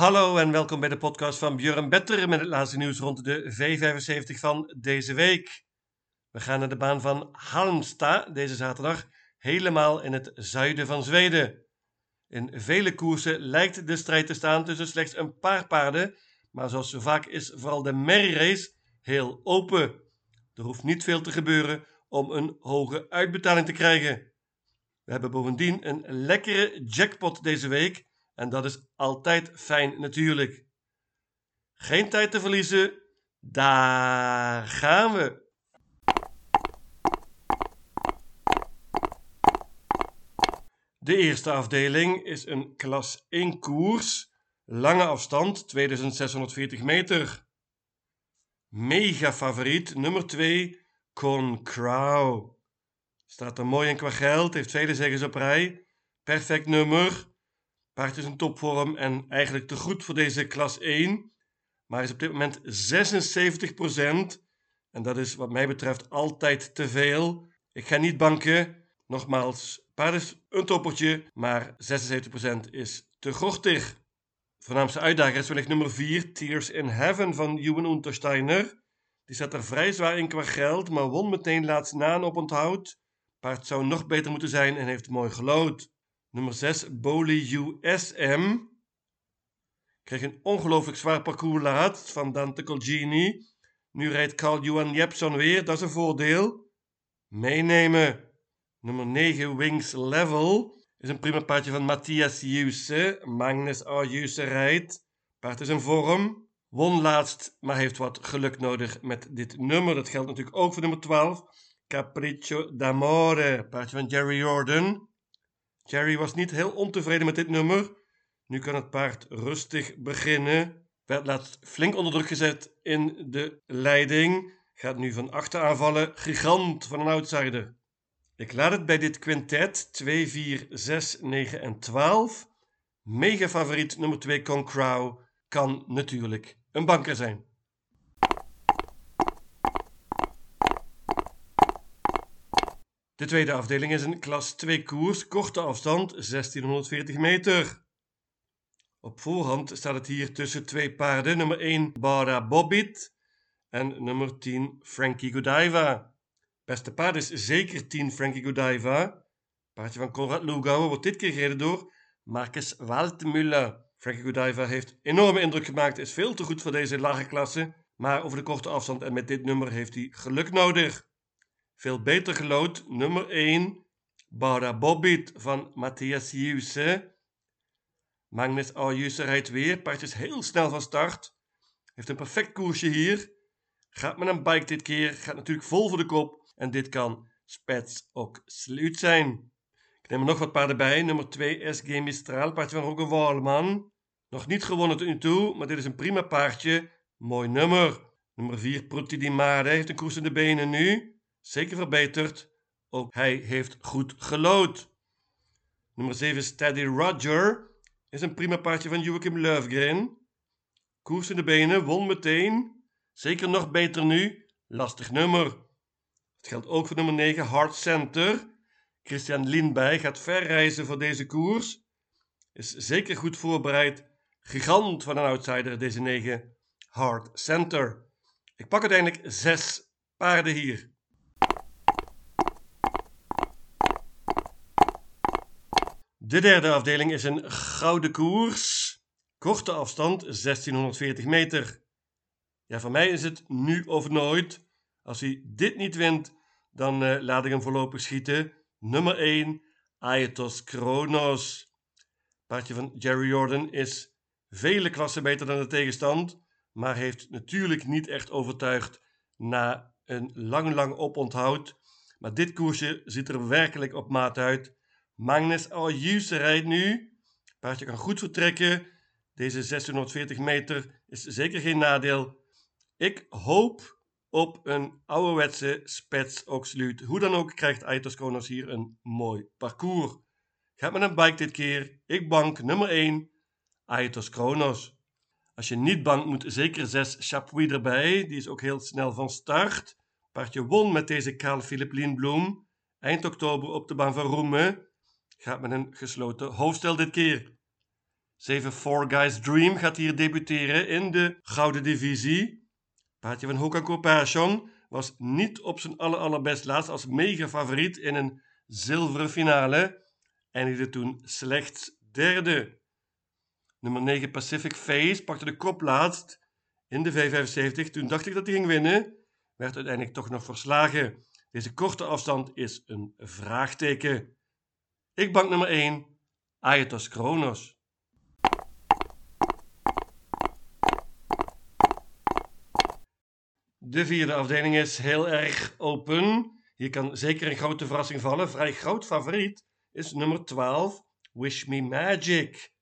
Hallo en welkom bij de podcast van Björn Better met het laatste nieuws rond de V75 van deze week. We gaan naar de baan van Halmstad deze zaterdag, helemaal in het zuiden van Zweden. In vele koersen lijkt de strijd te staan tussen slechts een paar paarden, maar zoals zo vaak is vooral de merrierace heel open. Er hoeft niet veel te gebeuren om een hoge uitbetaling te krijgen. We hebben bovendien een lekkere jackpot deze week en dat is altijd fijn natuurlijk. Geen tijd te verliezen, daar gaan we. De eerste afdeling is een klas 1 koers, lange afstand 2640 meter. Mega favoriet nummer 2, Con Crow. Staat er mooi in qua geld, heeft vele zeggers op rij. Perfect nummer. Paard is in topvorm en eigenlijk te goed voor deze klas 1. Maar is op dit moment 76%. En dat is wat mij betreft altijd te veel. Ik ga niet banken. Nogmaals, paard is een toppertje, maar 76% is te gortig. Voornaamste uitdager is wellicht nummer 4, Tears in Heaven van Juwen Untersteiner. Die zat er vrij zwaar in qua geld, maar won meteen laatst na een oponthoud. Paard zou nog beter moeten zijn en heeft mooi gelood. Nummer 6, Boli USM. Kreeg een ongelooflijk zwaar parcours laat van Dante Colgini. Nu rijdt Carl Johan Jepson weer, dat is een voordeel. Meenemen. Nummer 9, Wings Level. Is een prima paardje van Matthias Juse. Magnus A. Juse rijdt. Paard is in vorm. Won laatst, maar heeft wat geluk nodig met dit nummer. Dat geldt natuurlijk ook voor nummer 12. Capriccio d'Amore. Paardje van Jerry Jordan. Jerry was niet heel ontevreden met dit nummer. Nu kan het paard rustig beginnen. Werd laatst flink onder druk gezet in de leiding. Gaat nu van achter aanvallen. Gigant van een outsider. Ik laat het bij dit quintet 2, 4, 6, 9 en 12. Mega favoriet nummer 2 Concrow kan natuurlijk een banker zijn. De tweede afdeling is een klas 2 koers, korte afstand 1640 meter. Op voorhand staat het hier tussen twee paarden, nummer 1 Bara Bobbit en nummer 10 Frankie Godiva. Beste paard is zeker 10 Frankie Godiva. Paardje van Konrad Lugauer wordt dit keer gereden door Marcus Waldmüller. Frankie Godiva heeft enorme indruk gemaakt, is veel te goed voor deze lage klasse, maar over de korte afstand en met dit nummer heeft hij geluk nodig. Veel beter gelood, nummer 1, Bara Bobbit van Matthias Juse. Magnus A. Juse rijdt weer, paard is heel snel van start. Heeft een perfect koersje hier. Gaat met een bike dit keer, gaat natuurlijk vol voor de kop. En dit kan spets ook sluit zijn. Ik neem er nog wat paarden bij. Nummer 2 SG Mistral, paardje van Roger Walman. Nog niet gewonnen tot nu toe, maar dit is een prima paardje. Mooi nummer. Nummer 4 Prutti di Mare heeft een koers in de benen nu. Zeker verbeterd. Ook hij heeft goed gelood. Nummer 7 Steady Roger is een prima paardje van Joachim Löfgren. Koers in de benen, won meteen. Zeker nog beter nu. Lastig nummer. Het geldt ook voor nummer 9 Hard Center. Christian Lindberg gaat ver reizen voor deze koers. Is zeker goed voorbereid. Gigant van een outsider, deze 9 Hard Center. Ik pak uiteindelijk 6 paarden hier. De derde afdeling is een gouden koers. Korte afstand 1640 meter. Ja, voor mij is het nu of nooit. Als hij dit niet wint, dan uh, laat ik hem voorlopig schieten. Nummer 1, Aetos Kronos. Paardje van Jerry Jordan is vele klassen beter dan de tegenstand, maar heeft natuurlijk niet echt overtuigd na een lang, lang oponthoud. Maar dit koersje ziet er werkelijk op maat uit. Magnus Ayuse rijdt nu. Paardje kan goed vertrekken. Deze 640 meter is zeker geen nadeel. Ik hoop op een ouderwetse spets oxluut. Hoe dan ook krijgt Aitos Kronos hier een mooi parcours. Gaat met een bike dit keer. Ik bank nummer 1, Aitos Kronos. Als je niet bankt moet zeker 6 Chapuis erbij. Die is ook heel snel van start. Paardje won met deze Karl Philipp Lindblom. Eind oktober op de baan van Roemen. Gaat met een gesloten hoofdstel dit keer. 7 Four Guys Dream gaat hier debuteren in de Gouden Divisie. Paardje van Hokako Passion was niet op zijn aller allerbest laatst als mega favoriet in een zilveren finale. En die toen slechts derde. Nummer 9 Pacific Face pakte de kop laatst in de V75. Toen dacht ik dat hij ging winnen. Werd uiteindelijk toch nog verslagen. Deze korte afstand is een vraagteken. Ik bank nummer 1. Aetos Kronos. De vierde afdeling is heel erg open. Hier kan zeker een grote verrassing vallen. Vrij groot favoriet is nummer 12, Wish Me Magic.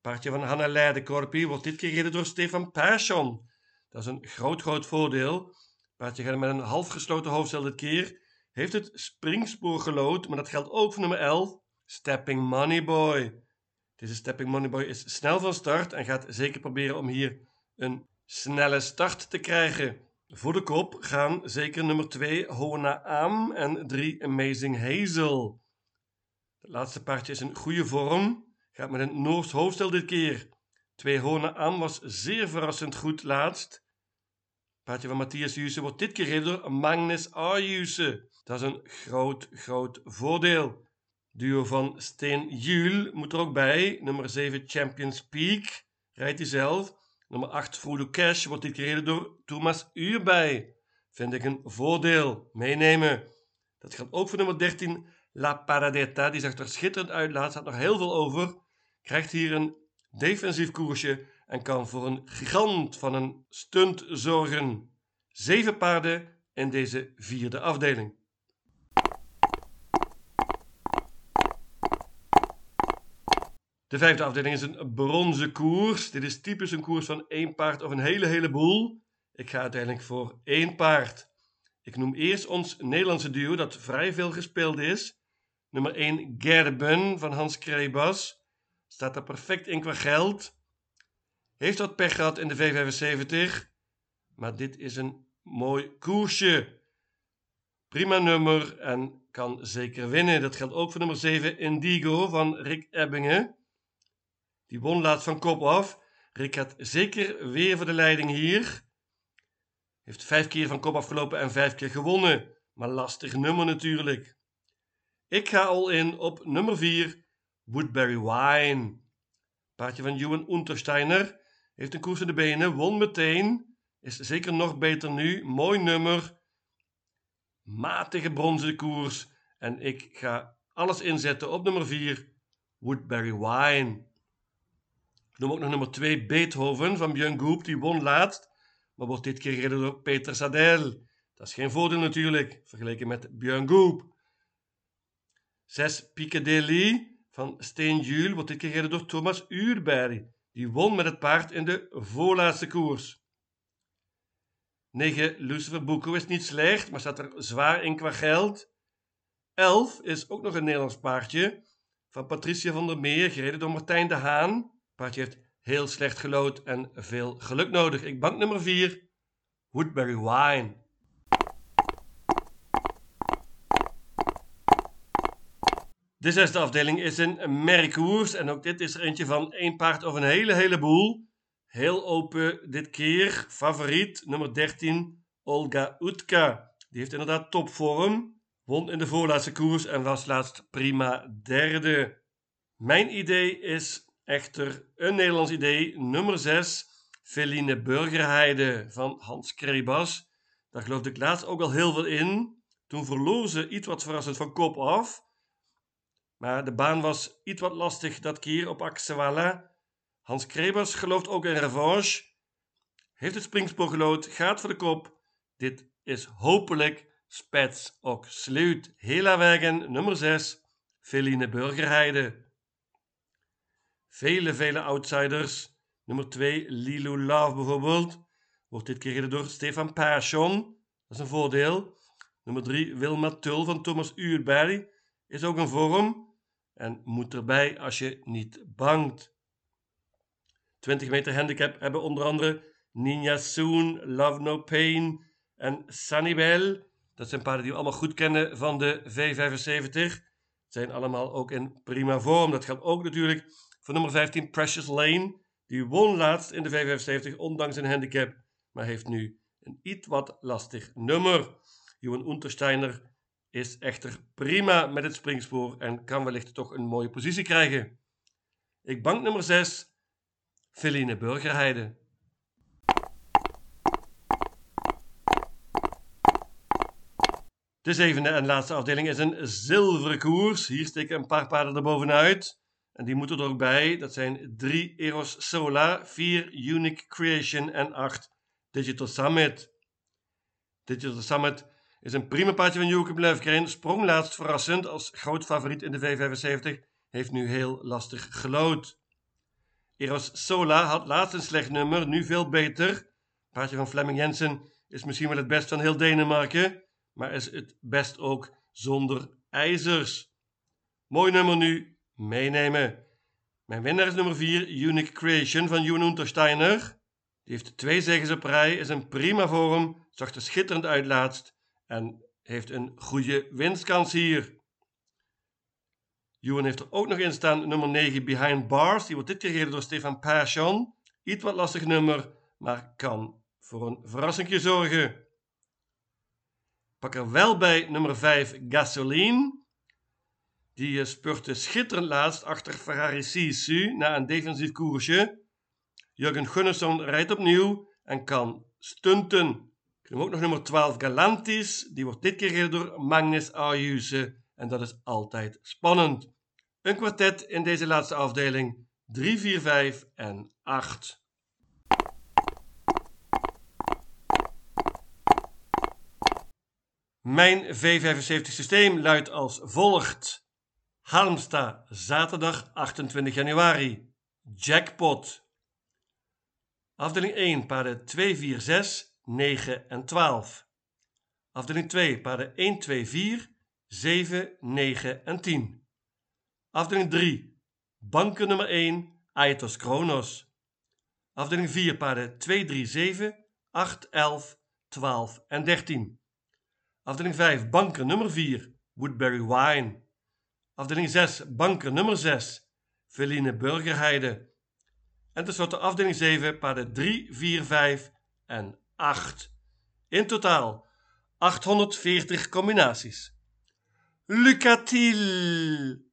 Paardje van Hanna Leidekorpie wordt dit keer gereden door Stefan Passion. Dat is een groot, groot voordeel. Paardje gaat met een half gesloten hoofdstel dit keer. Heeft het springspoor gelood, maar dat geldt ook voor nummer 11, Stepping Money Boy. Deze Stepping Money Boy is snel van start en gaat zeker proberen om hier een snelle start te krijgen. Voor de kop gaan zeker nummer 2 Hona Am en 3 Amazing Hazel. Het laatste paardje is in goede vorm. Gaat met een Noors hoofdstel dit keer. 2 Hona Am was zeer verrassend goed laatst. Paardje van Matthias Juse wordt dit keer gereden door Magnus Ayuse. Dat is een groot, groot voordeel. Duo van Steen moet er ook bij. Nummer 7 Champions Peak rijdt hij zelf. Nummer 8 Frodo Cash wordt dit gereden door Thomas Uurbij. Vind ik een voordeel. Meenemen. Dat geldt ook voor nummer 13 La Paradetta. Die zag er schitterend uit. Laatst had nog heel veel over. Krijgt hier een defensief koersje en kan voor een gigant van een stunt zorgen. Zeven paarden in deze vierde afdeling. De vijfde afdeling is een bronzen koers. Dit is typisch een koers van één paard of een hele heleboel. Ik ga uiteindelijk voor één paard. Ik noem eerst ons Nederlandse duo dat vrij veel gespeeld is. Nummer 1 Gerben van Hans Krebas. Staat er perfect in qua geld. Heeft wat pech gehad in de V75. Maar dit is een mooi koersje. Prima nummer en kan zeker winnen. Dat geldt ook voor nummer 7 Indigo van Rick Ebbingen. Die won laatst van kop af. Rick had zeker weer voor de leiding hier. Heeft vijf keer van kop afgelopen en vijf keer gewonnen. Maar lastig nummer natuurlijk. Ik ga al in op nummer 4, Woodbury Wine. Paardje van Johan Untersteiner heeft een koers in de benen, won meteen. Is zeker nog beter nu. Mooi nummer. Matige bronzen koers. En ik ga alles inzetten op nummer 4, Woodbury Wine. Noem ook nog nummer 2 Beethoven van Björn Goop, die won laatst, maar wordt dit keer gereden door Peter Sadel. Dat is geen voordeel natuurlijk, vergeleken met Björn Goop. 6 Piccadilly van Steen Jules wordt dit keer gereden door Thomas Uurberg. Die won met het paard in de voorlaatste koers. 9 Lucifer Boeko is niet slecht, maar staat er zwaar in qua geld. 11 is ook nog een Nederlands paardje van Patricia van der Meer, gereden door Martijn de Haan. Paardje heeft heel slecht gelood en veel geluk nodig. Ik bank nummer 4, Woodbury Wine. De zesde afdeling is een merkkoers en ook dit is er eentje van één paard of een hele heleboel. Heel open dit keer. Favoriet nummer 13, Olga Utka. Die heeft inderdaad topvorm. Won in de voorlaatste koers en was laatst prima derde. Mijn idee is echter een Nederlands idee. Nummer 6, Feline Burgerheide van Hans Krebas. Daar geloofde ik laatst ook al heel veel in. Toen verloor ze iets wat verrassend van kop af. Maar de baan was iets wat lastig dat keer op Axewala. Hans Krebas gelooft ook in revanche. Heeft het springspoor gelood, gaat voor de kop. Dit is hopelijk Spets ook sluit. Hela Wegen, nummer 6, Feline Burgerheide. Vele, vele outsiders. Nummer 2, Lilo Love bijvoorbeeld. Wordt dit keer door Stefan Passion. Dat is een voordeel. Nummer 3, Wilma Tul van Thomas Uurberg. Is ook een vorm. En moet erbij als je niet bangt. 20 meter handicap hebben onder andere Ninja Soon, Love No Pain en Sunnybell. Dat zijn paarden die we allemaal goed kennen van de V75. Zijn allemaal ook in prima vorm. Dat geldt ook natuurlijk voor nummer 15 Precious Lane. Die won laatst in de 575 ondanks een handicap, maar heeft nu een iets wat lastig nummer. Johan Untersteiner is echter prima met het springspoor en kan wellicht toch een mooie positie krijgen. Ik bank nummer 6, Feline Burgerheide. De zevende en laatste afdeling is een zilveren koers. Hier steken een paar paarden erbovenuit. En die moeten er ook bij. Dat zijn 3 Eros Sola, 4 Unique Creation en 8 Digital Summit. Digital Summit is een prima paardje van Joachim Löfgren. Sprong laatst verrassend als groot favoriet in de V75. Heeft nu heel lastig gelood. Eros Sola had laatst een slecht nummer, nu veel beter. Paardje van Fleming Jensen is misschien wel het best van heel Denemarken maar is het best ook zonder ijzers. Mooi nummer nu, meenemen. Mijn winnaar is nummer 4, Unique Creation van Johan Untersteiner. Die heeft twee zegens op rij, is een prima vorm, zag er schitterend uit laatst en heeft een goede winstkans hier. Johan heeft er ook nog in staan nummer 9, Behind Bars. Die wordt dit keer gereden door Stefan Passion. Iets wat lastig nummer, maar kan voor een verrassingje zorgen. Pak er wel bij nummer 5 Gasoline. Die eh, spurte schitterend laatst achter Ferrari Sisu na een defensief koersje. Jurgen Gunnarsson rijdt opnieuw en kan stunten. Ik noem ook nog nummer 12 Galantis. Die wordt dit keer gereden door Magnus Ayuse. En dat is altijd spannend. Een kwartet in deze laatste afdeling. 3, 4, 5 en 8. Mijn V75 systeem luidt als volgt. Halmstad, zaterdag 28 januari. Jackpot. Afdeling 1, paarden 2, 4, 6, 9 en 12. Afdeling 2, paarden 1, 2, 4, 7, 9 en 10. Afdeling 3, banken nummer 1, Aetos Kronos. Afdeling 4, paarden 2, 3, 7, 8, 11, 12 en 13. Afdeling 5, banker nummer 4, Woodbury Wine. Afdeling 6, banker nummer 6, Feline Burgerheide. En tenslotte afdeling 7, paarden 3, 4, 5 en 8. In totaal 840 combinaties. Lucatil!